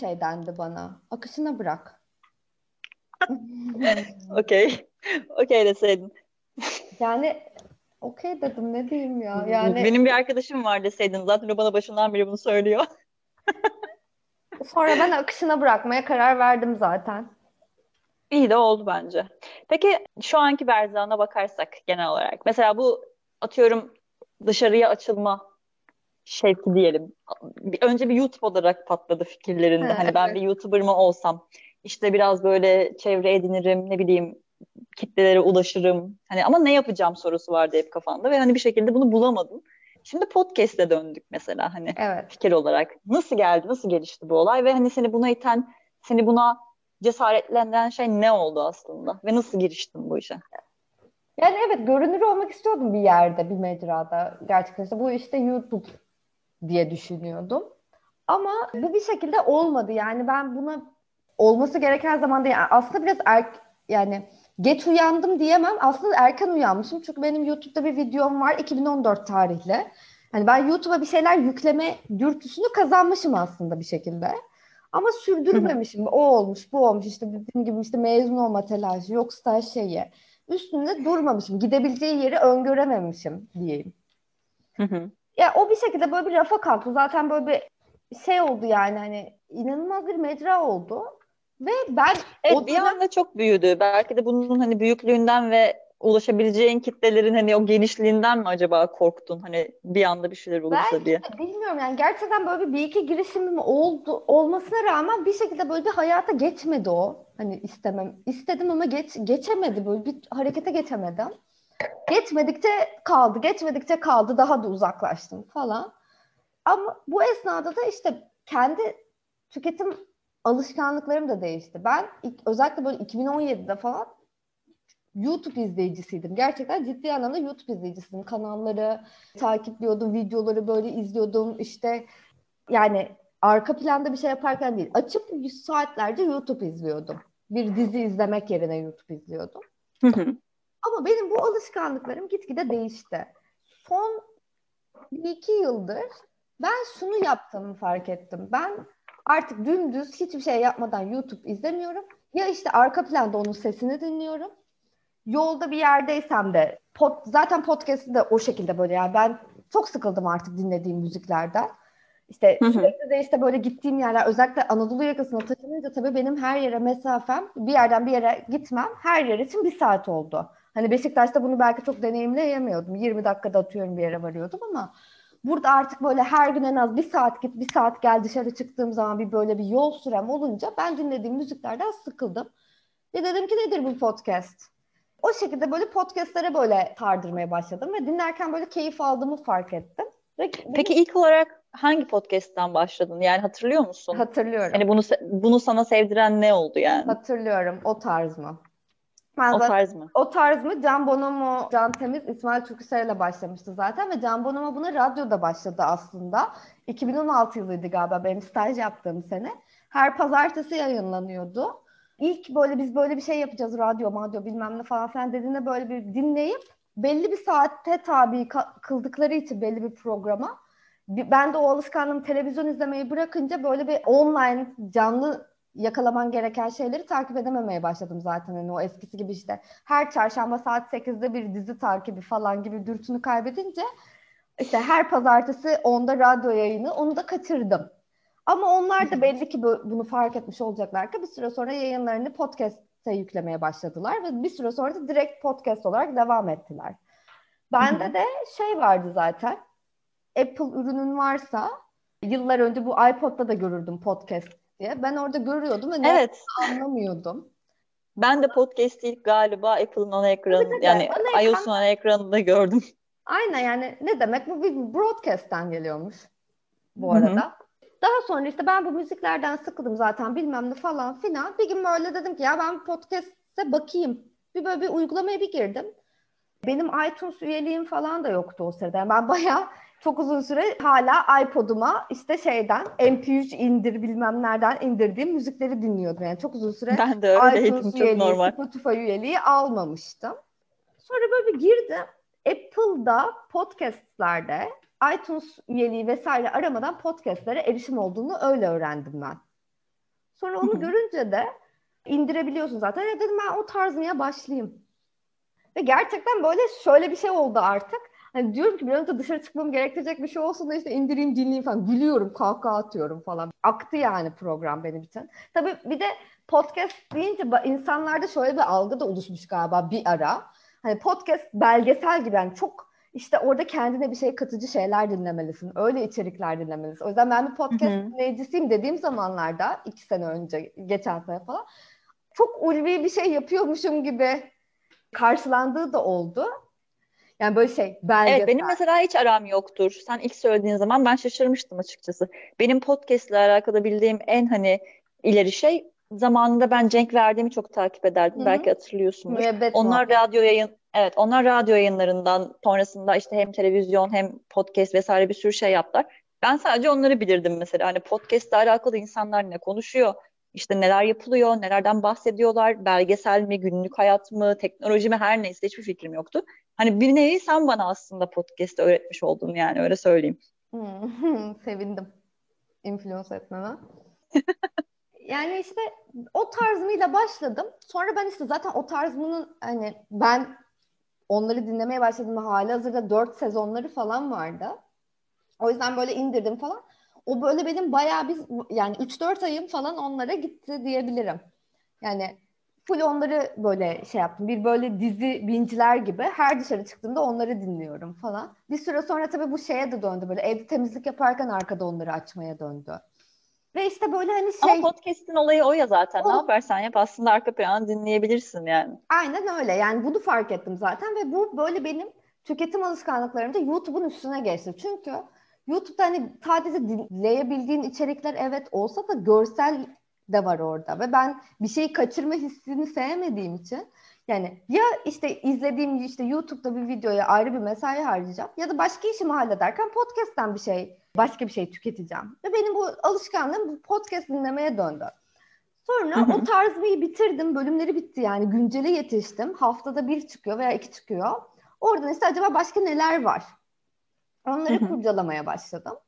şey dendi bana. Akışına bırak. Okey. Okey deseydin. Yani okey dedim ne diyeyim ya. Yani Benim bir arkadaşım var deseydin. Zaten o bana başından beri bunu söylüyor. sonra ben akışına bırakmaya karar verdim zaten. İyi de oldu bence. Peki şu anki Berzan'a bakarsak genel olarak. Mesela bu atıyorum dışarıya açılma şevki diyelim. Önce bir YouTube olarak patladı fikirlerinde. Ha, Hani ben bir YouTuber mı olsam, işte biraz böyle çevre edinirim, ne bileyim kitlelere ulaşırım. Hani ama ne yapacağım sorusu vardı hep kafanda ve hani bir şekilde bunu bulamadım. Şimdi podcast'e döndük mesela hani Evet. fikir olarak. Nasıl geldi, nasıl gelişti bu olay ve hani seni buna iten, seni buna cesaretlendiren şey ne oldu aslında ve nasıl giriştin bu işe? Yani evet görünür olmak istiyordum bir yerde, bir mecrada. Gerçekten işte bu işte YouTube diye düşünüyordum. Ama bu bir şekilde olmadı. Yani ben buna olması gereken zamanda yani aslında biraz er, yani geç uyandım diyemem. Aslında erken uyanmışım. Çünkü benim YouTube'da bir videom var 2014 tarihli. Hani ben YouTube'a bir şeyler yükleme dürtüsünü kazanmışım aslında bir şekilde. Ama sürdürmemişim. O olmuş, bu olmuş. İşte dediğim gibi işte mezun olma telaşı, yok staj şeyi. Üstünde durmamışım. Gidebileceği yeri öngörememişim diyeyim. Hı hı. Ya o bir şekilde böyle bir rafa kalktı. Zaten böyle bir şey oldu yani hani inanılmaz bir mecra oldu. Ve ben Evet o bir dönem anda çok büyüdü. Belki de bunun hani büyüklüğünden ve ulaşabileceğin kitlelerin hani o genişliğinden mi acaba korktun? Hani bir anda bir şeyler olursa belki diye. bilmiyorum yani gerçekten böyle bir, bir iki girişimim oldu olmasına rağmen bir şekilde böyle bir hayata geçmedi o. Hani istemem. istedim ama geç geçemedi böyle bir harekete geçemedim. Geçmedikçe kaldı, geçmedikçe kaldı, daha da uzaklaştım falan. Ama bu esnada da işte kendi tüketim alışkanlıklarım da değişti. Ben ilk, özellikle böyle 2017'de falan YouTube izleyicisiydim. Gerçekten ciddi anlamda YouTube izleyicisiydim. Kanalları takipliyordum, videoları böyle izliyordum. İşte yani arka planda bir şey yaparken değil. Açıp saatlerce YouTube izliyordum. Bir dizi izlemek yerine YouTube izliyordum. Hı hı. Ama benim bu alışkanlıklarım gitgide değişti. Son iki yıldır ben şunu yaptığımı fark ettim. Ben artık dümdüz hiçbir şey yapmadan YouTube izlemiyorum. Ya işte arka planda onun sesini dinliyorum. Yolda bir yerdeysem de pod, zaten podcast'ı da o şekilde böyle yani ben çok sıkıldım artık dinlediğim müziklerden. İşte Hı hı. sürekli de işte böyle gittiğim yerler özellikle Anadolu yakasına taşınınca tabii benim her yere mesafem bir yerden bir yere gitmem her yer için bir saat oldu. Hani Beşiktaş'ta bunu belki çok deneyimleyemiyordum. 20 dakikada atıyorum bir yere varıyordum ama burada artık böyle her gün en az bir saat git bir saat gel dışarı çıktığım zaman bir böyle bir yol sürem olunca ben dinlediğim müziklerden sıkıldım. Ve dedim ki nedir bu podcast? O şekilde böyle podcastlere böyle tardırmaya başladım ve dinlerken böyle keyif aldığımı fark ettim. Ve Peki ilk olarak hangi podcast'ten başladın? Yani hatırlıyor musun? hatırlıyorum. Hani bunu bunu sana sevdiren ne oldu yani? Hatırlıyorum o tarz mı? Ben O zaten- tarz mı? o tarz mı? Can Bonomo, Can Temiz, İsmail Türküser ile başlamıştı zaten ve Can Bonomo buna radyoda başladı aslında. 2016 yılıydı galiba benim staj yaptığım sene. Her pazartesi yayınlanıyordu. İlk böyle biz böyle bir şey yapacağız radyo, madyo bilmem ne falan filan dediğinde böyle bir dinleyip belli bir saatte tabi kıldıkları için belli bir programa ben de o alışkanlığımı televizyon izlemeyi bırakınca böyle bir online canlı yakalaman gereken şeyleri takip edememeye başladım zaten. Hani o eskisi gibi işte her çarşamba saat 8'de bir dizi takibi falan gibi dürtünü kaybedince işte her pazartesi onda radyo yayını onu da kaçırdım. Ama onlar da belli ki bu- bunu fark etmiş olacaklar ki bir süre sonra yayınlarını podcast'e yüklemeye başladılar ve bir süre sonra da direkt podcast olarak devam ettiler. Bende de şey vardı zaten. Apple ürünün varsa yıllar önce bu iPod'da da görürdüm podcast diye. Ben orada görüyordum ve ne Evet. anlamıyordum. Ben de podcast ilk galiba Apple'ın ana ekranı yani Ana ekran- iOS'un ana ekranında gördüm. Aynen yani ne demek bu bir broadcast'ten geliyormuş bu arada. Daha sonra işte ben bu müziklerden sıkıldım zaten bilmem ne falan filan. Bir gün böyle dedim ki ya ben podcast'e bakayım. Bir böyle bir uygulamaya bir girdim. Benim iTunes üyeliğim falan da yoktu o sırada. Yani ben bayağı çok uzun süre hala iPod'uma işte şeyden MP3 indir bilmem nereden indirdiğim müzikleri dinliyordum. Yani çok uzun süre Ben de öyleydim. iTunes Çok üyeliği, normal. Spotify üyeliği almamıştım. Sonra böyle bir girdim. Apple'da podcastlerde iTunes üyeliği vesaire aramadan podcastlere erişim olduğunu öyle öğrendim ben. Sonra onu görünce de indirebiliyorsun zaten. Ya dedim ben o tarzıya başlayayım. Ve gerçekten böyle şöyle bir şey oldu artık. Hani diyorum ki bir önce dışarı çıkmam gerektirecek bir şey olsun da işte indireyim dinleyeyim falan. Gülüyorum, kahkaha atıyorum falan. Aktı yani program benim için. Tabii bir de podcast deyince insanlarda şöyle bir algı da oluşmuş galiba bir ara. Hani podcast belgesel gibi yani çok işte orada kendine bir şey katıcı şeyler dinlemelisin. Öyle içerikler dinlemelisin. O yüzden ben bir podcast dinleyicisiyim dediğim zamanlarda iki sene önce, geçen sene falan çok ulvi bir şey yapıyormuşum gibi karşılandığı da oldu. Yani böyle şey belgesel. Evet benim mesela hiç aram yoktur. Sen ilk söylediğin zaman ben şaşırmıştım açıkçası. Benim podcast ile alakalı bildiğim en hani ileri şey zamanında ben Cenk Verdiğimi çok takip ederdim. Hı-hı. Belki hatırlıyorsundur. Müebbet onlar muhabbet. radyo yayın evet onlar radyo yayınlarından sonrasında işte hem televizyon hem podcast vesaire bir sürü şey yaptılar. Ben sadece onları bilirdim mesela. Hani podcast ile alakalı insanlar ne konuşuyor? İşte neler yapılıyor, nelerden bahsediyorlar, belgesel mi, günlük hayat mı, teknoloji mi her neyse hiçbir fikrim yoktu. Hani bir nevi sen bana aslında podcast öğretmiş oldun yani öyle söyleyeyim. Hmm, sevindim influence etmeme. yani işte o tarzımıyla başladım. Sonra ben işte zaten o tarzımın hani ben onları dinlemeye başladığımda hali hazırda dört sezonları falan vardı. O yüzden böyle indirdim falan. O böyle benim bayağı bir yani 3-4 ayım falan onlara gitti diyebilirim. Yani full onları böyle şey yaptım. Bir böyle dizi binciler gibi her dışarı çıktığımda onları dinliyorum falan. Bir süre sonra tabii bu şeye de döndü böyle evde temizlik yaparken arkada onları açmaya döndü. Ve işte böyle hani şey... Ama podcast'in olayı o ya zaten. O... Ne yaparsan yap aslında arka planı dinleyebilirsin yani. Aynen öyle. Yani bunu fark ettim zaten ve bu böyle benim tüketim alışkanlıklarımda YouTube'un üstüne geçti. Çünkü YouTube'da hani sadece dinleyebildiğin içerikler evet olsa da görsel de var orada ve ben bir şeyi kaçırma hissini sevmediğim için yani ya işte izlediğim işte YouTube'da bir videoya ayrı bir mesai harcayacağım ya da başka işimi hallederken podcast'ten bir şey başka bir şey tüketeceğim. Ve benim bu alışkanlığım bu podcast dinlemeye döndü. Sonra hı hı. o tarzımı bitirdim. Bölümleri bitti yani güncele yetiştim. Haftada bir çıkıyor veya iki çıkıyor. Oradan işte acaba başka neler var? Onları kurcalamaya başladım.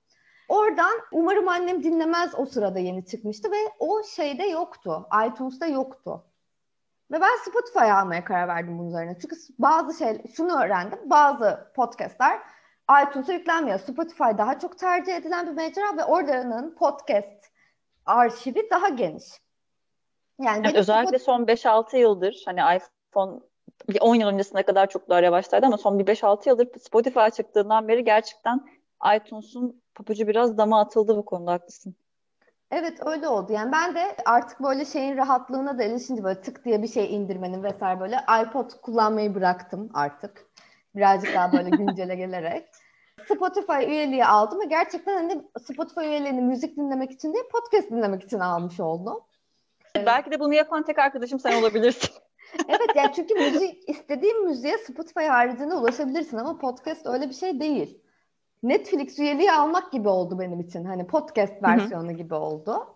Oradan umarım annem dinlemez o sırada yeni çıkmıştı ve o şeyde yoktu. iTunes'ta yoktu. Ve ben Spotify almaya karar verdim bunun üzerine. Çünkü bazı şey, şunu öğrendim. Bazı podcastler iTunes'a yüklenmiyor. Spotify daha çok tercih edilen bir mecra ve oradanın podcast arşivi daha geniş. Yani evet, özellikle Spotify... son 5-6 yıldır hani iPhone 10 yıl öncesine kadar çok daha yavaştaydı ama son bir 5-6 yıldır Spotify çıktığından beri gerçekten iTunes'un papucu biraz dama atıldı bu konuda haklısın. Evet öyle oldu. Yani ben de artık böyle şeyin rahatlığına da erişince böyle tık diye bir şey indirmenin vesaire böyle iPod kullanmayı bıraktım artık. Birazcık daha böyle güncele gelerek. Spotify üyeliği aldım ve gerçekten hani Spotify üyeliğini müzik dinlemek için değil podcast dinlemek için almış oldum. Belki de bunu yapan tek arkadaşım sen olabilirsin. evet yani çünkü müzik istediğin müziğe Spotify haricinde ulaşabilirsin ama podcast öyle bir şey değil. Netflix üyeliği almak gibi oldu benim için. Hani podcast versiyonu Hı-hı. gibi oldu.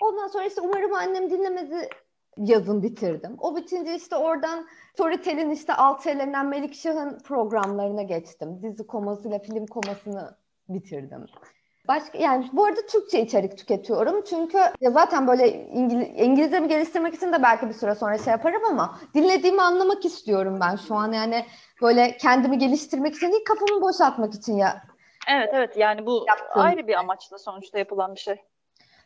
Ondan sonra işte umarım annem dinlemezi yazın bitirdim. O bitince işte oradan Storytel'in işte alt şeylerinden Melik Şah'ın programlarına geçtim. Dizi komasıyla film komasını bitirdim. Başka yani bu arada Türkçe içerik tüketiyorum. Çünkü ya zaten böyle İngiliz, İngilizcemi geliştirmek için de belki bir süre sonra şey yaparım ama dinlediğimi anlamak istiyorum ben şu an. Yani böyle kendimi geliştirmek için değil kafamı boşaltmak için ya. Evet evet yani bu yaptığım. ayrı bir amaçla sonuçta yapılan bir şey.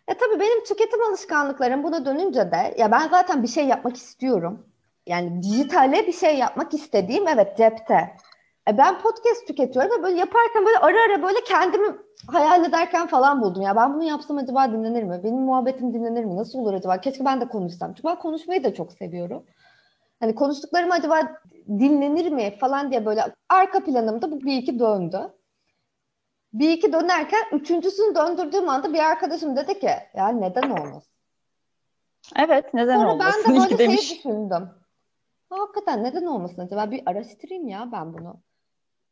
Ya tabii benim tüketim alışkanlıklarım buna dönünce de ya ben zaten bir şey yapmak istiyorum. Yani dijitale bir şey yapmak istediğim evet cepte. E ben podcast tüketiyorum ve böyle yaparken böyle ara ara böyle kendimi hayal ederken falan buldum. Ya ben bunu yapsam acaba dinlenir mi? Benim muhabbetim dinlenir mi? Nasıl olur acaba? Keşke ben de konuşsam. Çünkü ben konuşmayı da çok seviyorum. Hani konuştuklarım acaba dinlenir mi falan diye böyle arka planımda bu bir iki döndü. Bir iki dönerken üçüncüsünü döndürdüğüm anda bir arkadaşım dedi ki ya neden olmasın? Evet neden Sonra olmasın? ben de böyle demiş. şey düşündüm. Hakikaten neden olmasın acaba? Bir araştırayım ya ben bunu.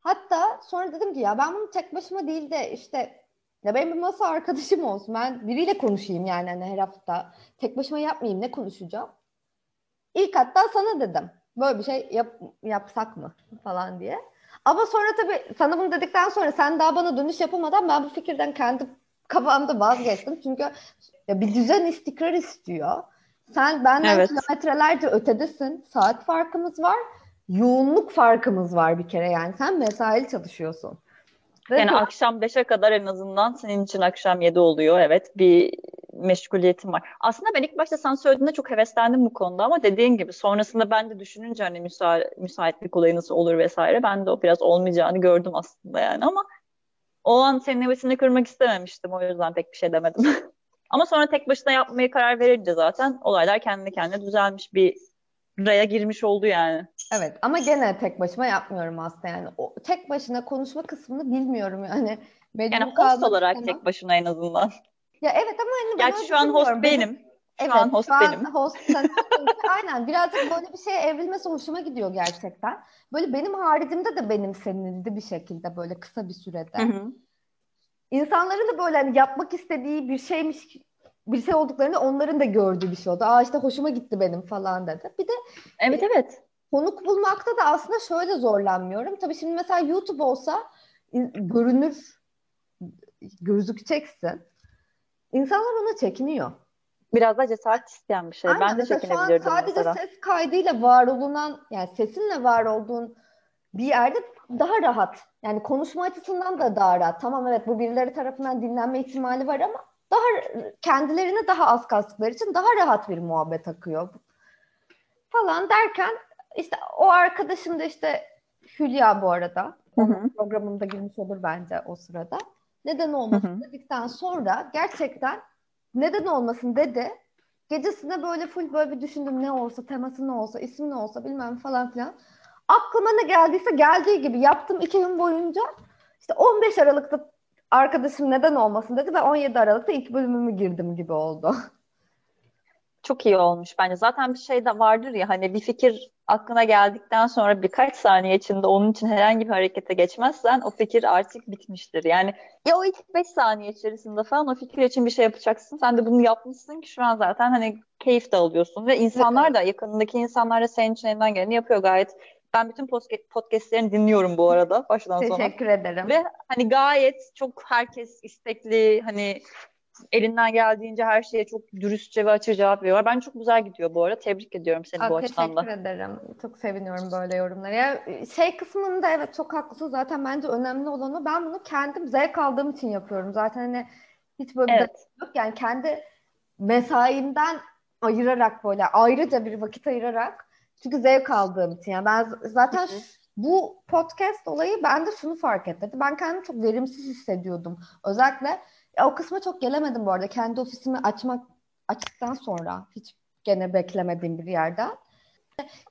Hatta sonra dedim ki ya ben bunu tek başıma değil de işte ya benim bir masa arkadaşım olsun. Ben biriyle konuşayım yani hani her hafta. Tek başıma yapmayayım ne konuşacağım. İlk hatta sana dedim. Böyle bir şey yap, yapsak mı falan diye. Ama sonra tabii sana bunu dedikten sonra sen daha bana dönüş yapamadan ben bu fikirden kendi kafamda vazgeçtim. Çünkü ya bir düzen istikrar istiyor. Sen benden Evet. kilometrelerce ötedesin. Saat farkımız var. Yoğunluk farkımız var bir kere yani. Sen mesaili çalışıyorsun. Ve Yani bu- akşam 5'e kadar en azından senin için akşam 7 oluyor. Evet bir meşguliyetim var. Aslında ben ilk başta sen söylediğinde çok heveslendim bu konuda ama dediğin gibi sonrasında ben de düşününce hani müsa müsaitlik olayı nasıl olur vesaire ben de o biraz olmayacağını gördüm aslında yani ama o an senin hevesini kırmak istememiştim o yüzden pek bir şey demedim. Ama sonra tek başına yapmaya karar verince zaten olaylar kendi kendine düzelmiş bir raya girmiş oldu yani. Evet ama gene tek başıma yapmıyorum aslında yani. O, tek başına konuşma kısmını bilmiyorum yani. Mecbur Yani host olarak istemem. tek başına en azından. Ya evet ama hani Gerçi şu an host. Benim- benim. Şu Evet, an host şu an benim. host Aynen birazcık böyle bir şeye evrilmesi hoşuma gidiyor gerçekten. Böyle benim haricimde de benimsenildi bir şekilde böyle kısa bir sürede. Hı hı. İnsanların da böyle hani yapmak istediği bir şeymiş bir şey olduklarını onların da gördüğü bir şey oldu. Aa işte hoşuma gitti benim falan dedi. Bir de Evet evet. konuk bulmakta da aslında şöyle zorlanmıyorum. Tabii şimdi mesela YouTube olsa görünür gözükeceksin. İnsanlar ona çekiniyor. Biraz da cesaret isteyen bir şey. Aynen, Ben de mesela şu an çekinebilirdim sadece mesela. ses kaydıyla var olunan yani sesinle var olduğun bir yerde daha rahat. Yani konuşma açısından da daha rahat. Tamam evet bu birileri tarafından dinlenme ihtimali var ama daha kendilerine daha az kastıkları için daha rahat bir muhabbet akıyor. Falan derken işte o arkadaşım da işte Hülya bu arada. Hı Onun hı. programımda girmiş olur bence o sırada. Neden Hı olmasın hı. dedikten sonra gerçekten neden olmasın dedi. Gecesine böyle full böyle bir düşündüm ne olsa, teması ne olsa, ismi ne olsa bilmem falan filan. Aklıma ne geldiyse geldiği gibi yaptım iki gün boyunca. İşte 15 Aralık'ta arkadaşım neden olmasın dedi ve 17 Aralık'ta ilk bölümümü girdim gibi oldu. Çok iyi olmuş bence. Zaten bir şey de vardır ya hani bir fikir aklına geldikten sonra birkaç saniye içinde onun için herhangi bir harekete geçmezsen o fikir artık bitmiştir. Yani ya o ilk 5 saniye içerisinde falan o fikir için bir şey yapacaksın. Sen de bunu yapmışsın ki şu an zaten hani keyif de alıyorsun ve insanlar da yakınındaki insanlar da senin için elinden geleni yapıyor gayet. Ben bütün podcast- podcastlerini dinliyorum bu arada baştan sona. Teşekkür ederim. Ve hani gayet çok herkes istekli hani elinden geldiğince her şeye çok dürüstçe ve açık cevap veriyorlar. Ben çok güzel gidiyor bu arada. Tebrik ediyorum seni Aa, bu açıdan teşekkür da. ederim. Çok seviniyorum böyle yorumlara. Ya, şey kısmında evet çok haklısın. Zaten bence önemli olan o. Ben bunu kendim zevk aldığım için yapıyorum. Zaten hani hiç böyle bir Evet. derdim yok. Yani kendi mesaimden ayırarak böyle ayrıca bir vakit ayırarak çünkü zevk aldığım için. Yani ben zaten Hı hı. ş- bu podcast olayı bende şunu fark ettirdi. Ben kendimi çok verimsiz hissediyordum. Özellikle ya o kısma çok gelemedim bu arada. Kendi ofisimi açmak açtıktan sonra hiç gene beklemediğim bir yerden.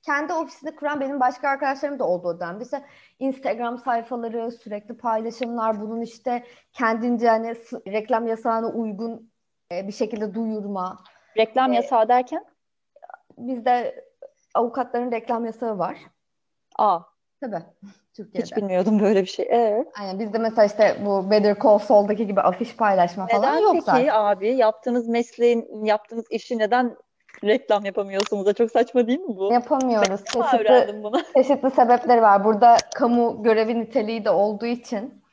Kendi ofisini kuran benim başka arkadaşlarım da oldu o dönemde. İşte Instagram sayfaları, sürekli paylaşımlar, bunun işte kendince hani reklam yasağına uygun e, bir şekilde duyurma. Reklam Ee, yasağı derken? Bizde avukatların reklam yasağı var. Aa, Tabii hiç Türkiye'de. bilmiyordum böyle bir şey. Evet. Aynen bizde mesela işte bu Better Call Saul'daki gibi afiş paylaşma falan Neden yok peki zaten. abi yaptığınız mesleğin, yaptığınız işi neden reklam yapamıyorsunuz da çok saçma değil mi bu? Yapamıyoruz. Ben Çeşitli bunu. çeşitli sebepleri var. Burada kamu görevi niteliği de olduğu için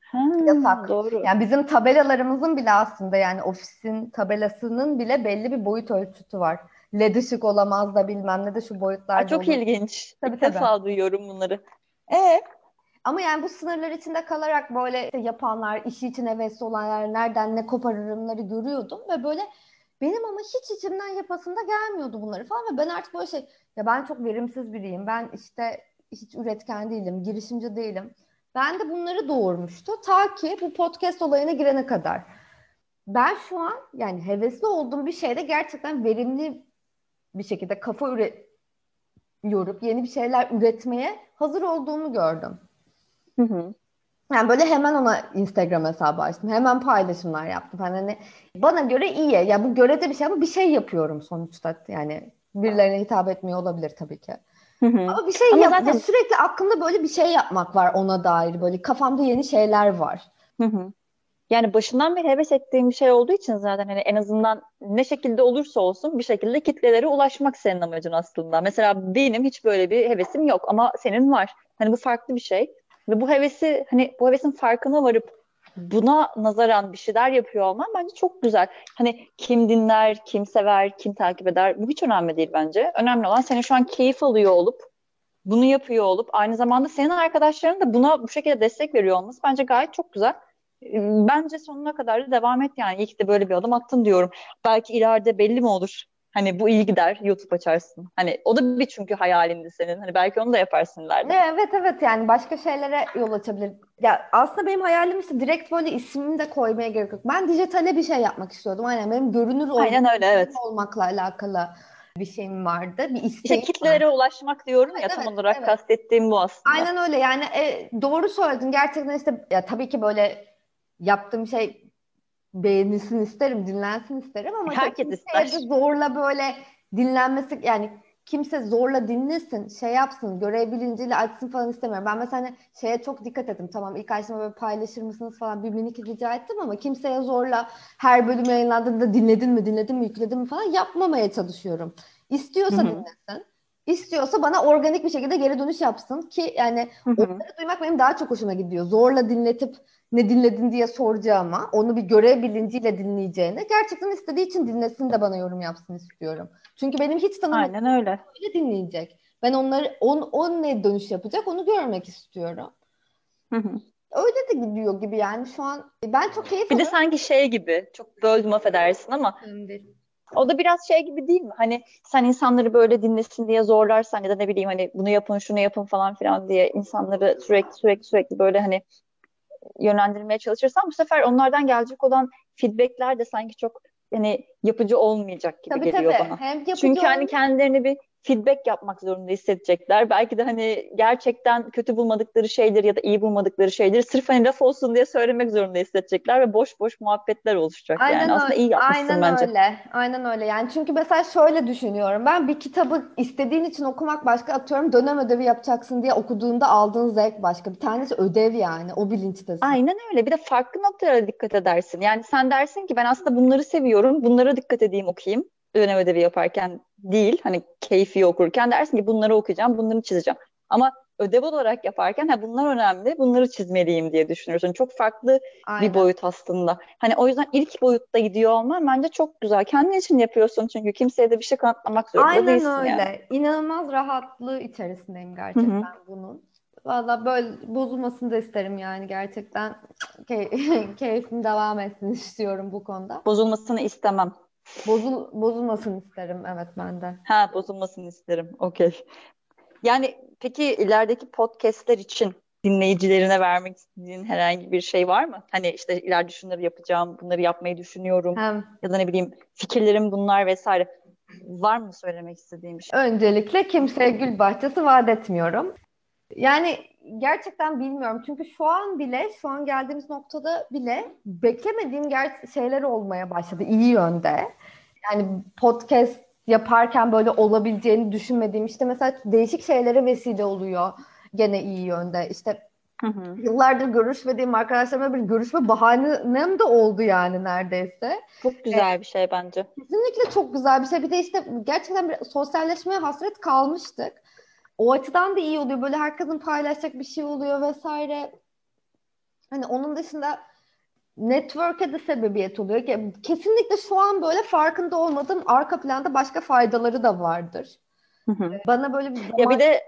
Ha, yasak. doğru. Yani bizim tabelalarımızın bile aslında yani ofisin tabelasının bile belli bir boyut ölçütü var. LED ışık olamaz da bilmem ne de şu Aa, boyutlarda çok olur. ilginç. Tabii İlk tabii. defa duyuyorum bunları. E, Ama yani bu sınırlar içinde kalarak böyle işte yapanlar, işi için hevesli olanlar, nereden ne koparırımları görüyordum ve böyle benim ama hiç içimden yapasında gelmiyordu bunları falan ve ben artık böyle şey ya ben çok verimsiz biriyim. Ben işte hiç üretken değilim, girişimci değilim. Ben de bunları doğurmuştu ta ki bu podcast olayına girene kadar. Ben şu an yani hevesli olduğum bir şeyde gerçekten verimli bir şekilde kafa üre yorup yeni bir şeyler üretmeye hazır olduğumu gördüm. hı hı. Yani böyle hemen ona Instagram hesabı açtım. Hemen paylaşımlar yaptım. Yani hani bana göre iyi. Ya bu görece bir şey ama bir şey yapıyorum sonuçta. Yani birilerine hitap etmiyor olabilir tabii ki. Hı hı. Ama bir şey Ama yap zaten sürekli aklımda böyle bir şey yapmak var ona dair. Böyle kafamda yeni şeyler var. Hı hı. Yani başından beri heves ettiğim bir şey olduğu için zaten hani en azından ne şekilde olursa olsun bir şekilde kitlelere ulaşmak senin amacın aslında. Mesela benim hiç böyle bir hevesim yok ama senin var. Hani bu farklı bir şey ve bu hevesi hani bu hevesin farkına varıp buna nazaran bir şeyler yapıyor olman bence çok güzel. Hani kim dinler, kim sever, kim takip eder bu hiç önemli değil bence. Önemli olan senin şu an keyif alıyor olup bunu yapıyor olup aynı zamanda senin arkadaşların da buna bu şekilde destek veriyor olması bence gayet çok güzel. Bence sonuna kadar da devam et yani. İyi ki de böyle bir adım attın diyorum. Belki ileride belli mi olur? Hani bu iyi gider, YouTube açarsın. Hani o da bir çünkü hayalindi senin. Hani belki onu da yaparsın ileride. Evet evet yani başka şeylere yol açabilir. Ya aslında benim hayalim işte direkt böyle ismimi de koymaya gerek yok. Ben dijitale bir şey yapmak istiyordum. Aynen benim görünür Aynen öyle evet. olmakla alakalı bir şeyim vardı. Bir İşte isteğim kitlelere vardı. ulaşmak diyorum ya Evet, tam evet, olarak evet. kastettiğim bu aslında. Aynen öyle yani e, doğru söyledin gerçekten işte ya tabii ki böyle yaptığım şey beğenilsin isterim, dinlensin isterim ama Herkes ister. zorla böyle dinlenmesi yani kimse zorla dinlesin, şey yapsın, görev bilinciyle açsın falan istemiyorum. Ben mesela hani şeye çok dikkat ettim. Tamam ilk açtığımda böyle paylaşır mısınız falan bir minik rica ettim ama kimseye zorla her bölüm yayınlandığında dinledin mi, dinledin mi, yükledin mi falan yapmamaya çalışıyorum. İstiyorsa hı. dinlesin. İstiyorsa bana organik bir şekilde geri dönüş yapsın ki yani onları duymak benim daha çok hoşuma gidiyor. Zorla dinletip ne dinledin diye soracağıma, onu bir görev bilinciyle dinleyeceğine, gerçekten istediği için dinlesin de bana yorum yapsın istiyorum. Çünkü benim hiç tanımadığım Aynen öyle. öyle dinleyecek. Ben onları, on, on ne dönüş yapacak onu görmek istiyorum. Hı hı. Öyle de gidiyor gibi yani şu an. Ben çok keyif Bir de alıyorum. sanki şey gibi çok böldüm affedersin ama o da biraz şey gibi değil mi? Hani sen insanları böyle dinlesin diye zorlarsan ya da ne bileyim hani bunu yapın şunu yapın falan filan diye insanları sürekli sürekli sürekli böyle hani yönlendirmeye çalışırsan bu sefer onlardan gelecek olan feedbackler de sanki çok hani yapıcı olmayacak gibi Tabii tabii. geliyor bana. Hem yapıcı Çünkü hani kendilerini bir feedback yapmak zorunda hissedecekler. Belki de hani gerçekten kötü bulmadıkları şeyleri ya da iyi bulmadıkları şeyleri sırf hani laf olsun diye söylemek zorunda hissedecekler ve boş boş muhabbetler oluşacak yani. Aynen Aslında öyle. iyi yapmışsın Aynen bence. öyle. Aynen öyle. Yani çünkü mesela şöyle düşünüyorum. Ben bir kitabı istediğin için okumak başka atıyorum dönem ödevi yapacaksın diye okuduğunda aldığın zevk başka. Bir tanesi ödev yani. O bilinçtesin. Aynen öyle. Bir de farklı noktalara dikkat edersin. Yani sen dersin ki ben aslında bunları seviyorum. Bunlara dikkat edeyim okuyayım. Dönem ödevi yaparken değil. Hani keyfi okurken dersin ki bunları okuyacağım, bunları çizeceğim. Ama ödev olarak yaparken ha bunlar önemli, bunları çizmeliyim diye düşünürsün. Çok farklı bir Aynen. boyut aslında. Hani o yüzden ilk boyutta gidiyor olman bence çok güzel. Kendin için yapıyorsun çünkü kimseye de bir şey kanıtlamak zorunda Aynen değilsin yani. öyle. İnanılmaz rahatlığı içerisindeyim gerçekten bunun. Valla böyle bozulmasını da isterim yani gerçekten key keyfim devam etsin istiyorum bu konuda. Bozulmasını istemem. Bozul bozulmasını isterim evet ben de. Ha bozulmasını isterim. Okey. Yani peki ilerideki podcastler için dinleyicilerine vermek istediğin herhangi bir şey var mı? Hani işte ileride şunları yapacağım, bunları yapmayı düşünüyorum Hem ya da ne bileyim fikirlerim bunlar vesaire. Var mı söylemek istediğim bir şey? öncelikle kimseye gül bahçesi vaat etmiyorum. Yani gerçekten bilmiyorum. Çünkü şu an bile, şu an geldiğimiz noktada bile beklemediğim ger- şeyler olmaya başladı iyi yönde. Yani podcast yaparken böyle olabileceğini düşünmediğim işte mesela değişik şeylere vesile oluyor gene iyi yönde. İşte Hı hı. yıllardır görüşmediğim arkadaşlarımla bir görüşme bahanem de oldu yani neredeyse. Çok güzel bir şey bence. kesinlikle çok güzel bir şey. Bir de işte gerçekten bir sosyalleşmeye hasret kalmıştık. O açıdan da iyi oluyor. Böyle herkesin paylaşacak bir şey oluyor vesaire. Hani onun dışında network'e de sebebiyet oluyor. Ke- Kesinlikle şu an böyle farkında olmadığım arka planda başka faydaları da vardır. Hı hı. Bana böyle bir Ya bir zaman de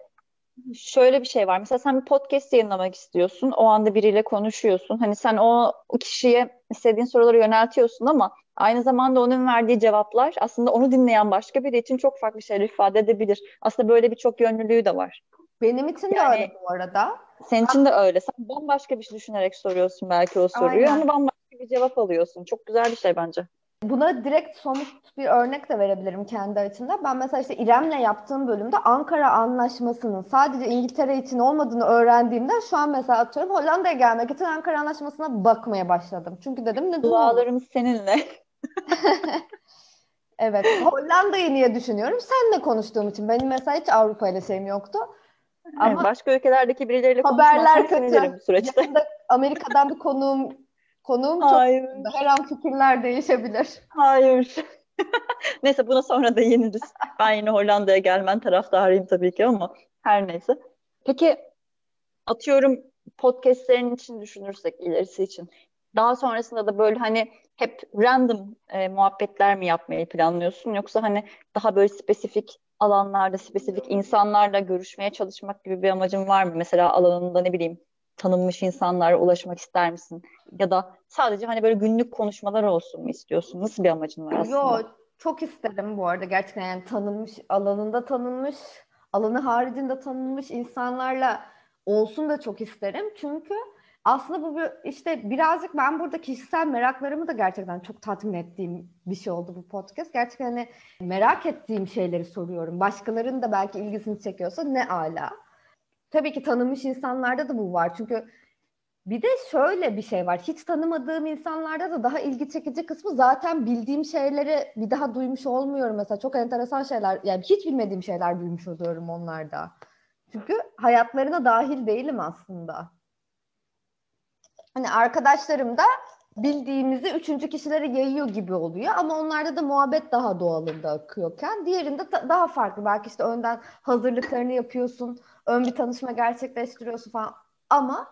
şöyle bir şey var. Mesela sen bir podcast yayınlamak istiyorsun. O anda biriyle konuşuyorsun. Hani sen o kişiye istediğin soruları yöneltiyorsun ama aynı zamanda onun verdiği cevaplar aslında onu dinleyen başka biri için çok farklı şeyler ifade edebilir. Aslında böyle bir çok yönlülüğü de var. benim için de öyle Yani bu arada. senin için de öyle. Sen bambaşka bir şey düşünerek soruyorsun belki o soruyu Aynen. ama bambaşka bir cevap alıyorsun. Çok güzel bir şey bence. Buna direkt somut bir örnek de verebilirim kendi açımda. Ben mesela işte İrem'le yaptığım bölümde Ankara Anlaşması'nın sadece İngiltere için olmadığını öğrendiğimde şu an mesela atıyorum Hollanda'ya gelmek için Ankara Anlaşması'na bakmaya başladım. Çünkü dedim olmasın? Dualarımız seninle. Evet. Hollanda'yı niye düşünüyorum? Seninle konuştuğum için. Benim mesela hiç Avrupa ile şeyim yoktu. Ama başka ülkelerdeki birileriyle haberler kötü. bu süreçte. Yakında Amerika'dan bir konuğum konuğum çok. Hayır. Her an fikirler değişebilir. Hayır. Neyse buna sonra da yeniriz. Ben yine Hollanda'ya gelmen taraftarıyım tabii ki ama her neyse. Peki atıyorum podcastlerin için düşünürsek ilerisi için. Daha sonrasında da böyle hani hep random e, muhabbetler mi yapmayı planlıyorsun yoksa hani daha böyle spesifik alanlarda, spesifik insanlarla görüşmeye çalışmak gibi bir amacın var mı? Mesela alanında ne bileyim tanınmış insanlara ulaşmak ister misin? Ya da sadece hani böyle günlük konuşmalar olsun mu istiyorsun? Nasıl bir amacın var Yo aslında? çok isterim bu arada gerçekten yani tanınmış alanında tanınmış alanı haricinde tanınmış insanlarla olsun da çok isterim. Çünkü aslında bu işte birazcık ben burada kişisel meraklarımı da gerçekten çok tatmin ettiğim bir şey oldu bu podcast. Gerçekten hani merak ettiğim şeyleri soruyorum. Başkalarının da belki ilgisini çekiyorsa ne ala. Tabii ki tanınmış insanlarda da bu var. Çünkü bir de şöyle bir şey var. Hiç tanımadığım insanlarda da daha ilgi çekici kısmı zaten bildiğim şeyleri bir daha duymuş olmuyorum. Mesela çok enteresan şeyler, yani hiç bilmediğim şeyler duymuş oluyorum onlarda. Çünkü hayatlarına dahil değilim aslında. Hani arkadaşlarım da bildiğimizi üçüncü kişilere yayıyor gibi oluyor ama onlarda da muhabbet daha doğalında akıyorken diğerinde da daha farklı. Belki işte önden hazırlıklarını yapıyorsun, ön bir tanışma gerçekleştiriyorsun falan ama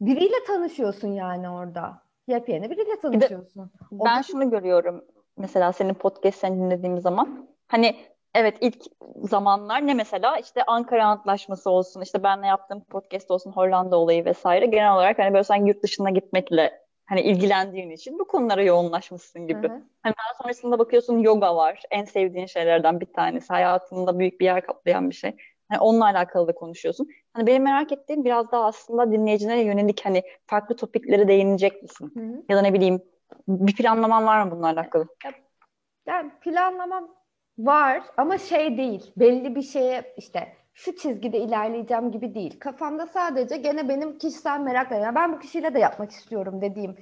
biriyle tanışıyorsun yani orada. Yepyeni biriyle Bir de tanışıyorsun. O da ben şunu görüyorum mesela senin podcast'ini dinlediğim zaman hani evet ilk zamanlar ne mesela işte Ankara Antlaşması olsun işte benle yaptığım podcast olsun Hollanda olayı vesaire genel olarak hani böyle sen yurt dışına gitmekle hani ilgilendiğin için bu konulara yoğunlaşmışsın gibi. hı. Hani daha sonrasında bakıyorsun yoga var en sevdiğin şeylerden bir tanesi hayatında büyük bir yer kaplayan bir şey. Hani onunla alakalı da konuşuyorsun. Hani benim merak ettiğim biraz daha aslında dinleyicilere yönelik hani farklı topiklere değinecek misin? Hı hı. Ya da ne bileyim bir planlaman var mı bunlarla alakalı? Yani planlamam var ama şey değil. Belli bir şeye işte şu çizgide ilerleyeceğim gibi değil. Kafamda sadece gene benim kişisel meraklarım. Yani ben bu kişiyle de yapmak istiyorum dediğim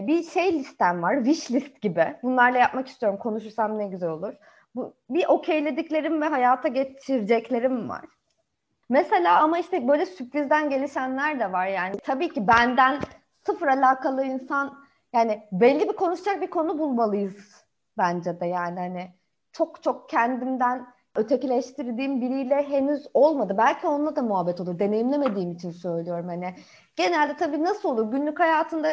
bir şey listem var. Wish list gibi. Bunlarla yapmak istiyorum. Konuşursam ne güzel olur. Bu bir okeylediklerim ve hayata geçireceklerim var. Mesela ama işte böyle sürprizden gelişenler de var yani. Tabii ki benden sıfır alakalı insan yani belli bir konuşacak bir konu bulmalıyız bence de yani hani çok çok kendimden ötekileştirdiğim biriyle henüz olmadı. Belki onunla da muhabbet olur. Deneyimlemediğim için söylüyorum hani. Genelde tabii nasıl olur? Günlük hayatında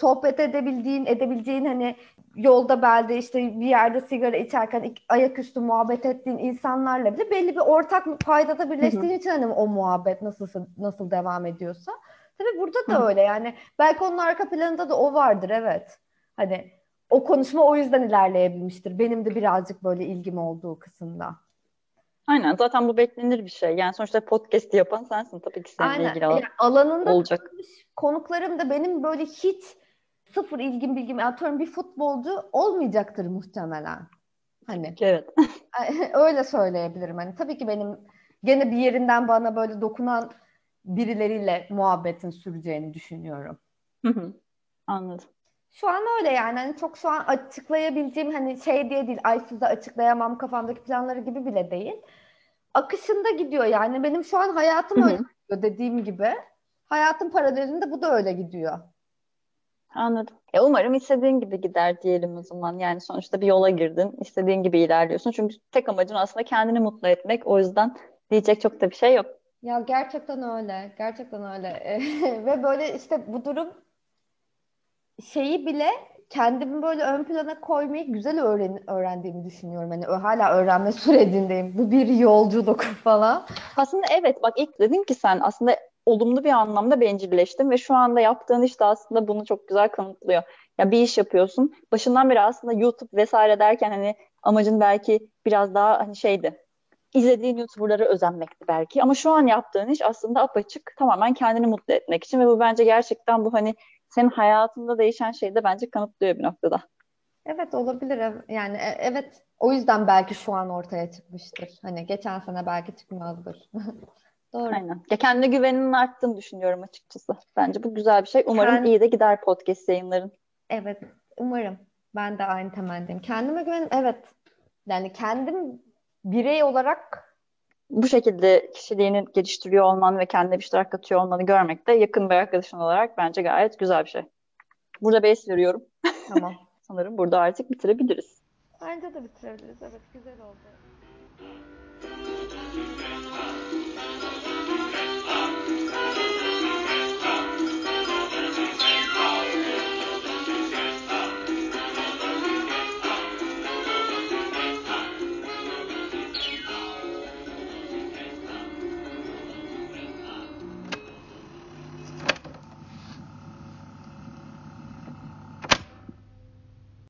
sohbet edebildiğin, edebileceğin hani yolda belde işte bir yerde sigara içerken ayaküstü muhabbet ettiğin insanlarla bile belli bir ortak paydada birleştiğin için hani o muhabbet nasıl nasıl devam ediyorsa. Tabii burada da öyle yani belki onun arka planında da o vardır evet. Hani o konuşma o yüzden ilerleyebilmiştir. Benim de birazcık böyle ilgim olduğu kısımda. Aynen zaten bu beklenir bir şey. Yani sonuçta podcast yapan sensin. Tabii ki seninle Aynen. ilgili Yani alanında olacak. konuklarım da benim böyle hiç sıfır ilgim bilgim atıyorum bir futbolcu olmayacaktır muhtemelen. Hani Evet. öyle söyleyebilirim. Hani tabii ki benim gene bir yerinden bana böyle dokunan birileriyle muhabbetin süreceğini düşünüyorum. Hı hı, Anladım. Şu an öyle yani hani çok şu an açıklayabileceğim hani şey diye değil ay size açıklayamam kafamdaki planları gibi bile değil. Akışında gidiyor yani benim şu an hayatım öyle gidiyor dediğim gibi. Hayatın paralelinde bu da öyle gidiyor. Anladım. Ya umarım istediğin gibi gider diyelim o zaman. Yani sonuçta bir yola girdin, istediğin gibi ilerliyorsun. Çünkü tek amacın aslında kendini mutlu etmek. O yüzden diyecek çok da bir şey yok. Ya gerçekten öyle. Gerçekten öyle. Ve böyle işte bu durum şeyi bile kendimi böyle ön plana koymayı güzel öğren öğrendiğimi düşünüyorum. Hani hala öğrenme sürecindeyim. Bu bir yolculuk falan. Aslında evet bak ilk dedin ki sen aslında olumlu bir anlamda bencilleştin ve şu anda yaptığın iş de aslında bunu çok güzel kanıtlıyor. Ya bir iş yapıyorsun. Başından beri aslında YouTube vesaire derken hani amacın belki biraz daha hani şeydi. İzlediğin YouTuber'lara özenmekti belki. Ama şu an yaptığın iş aslında apaçık tamamen kendini mutlu etmek için ve bu bence gerçekten bu hani senin hayatında değişen şeyi de bence kanıtlıyor bir noktada. Evet olabilir. Yani e- evet o yüzden belki şu an ortaya çıkmıştır. Hani geçen sene belki çıkmazdır. Doğru. Aynen. Ya kendine güveninin arttığını düşünüyorum açıkçası. Bence bu güzel bir şey. Umarım Kend iyi de gider podcast yayınların. evet umarım. Ben de aynı temeldeyim. Kendime güvenim evet. Yani kendim birey olarak Bu şekilde kişiliğini geliştiriyor olman ve kendine bir şeyler katıyor olmanı görmek de yakın bir arkadaşın olarak bence gayet güzel bir şey. Burada beş veriyorum. tamam. Sanırım burada artık bitirebiliriz. Bence de bitirebiliriz. Evet güzel oldu.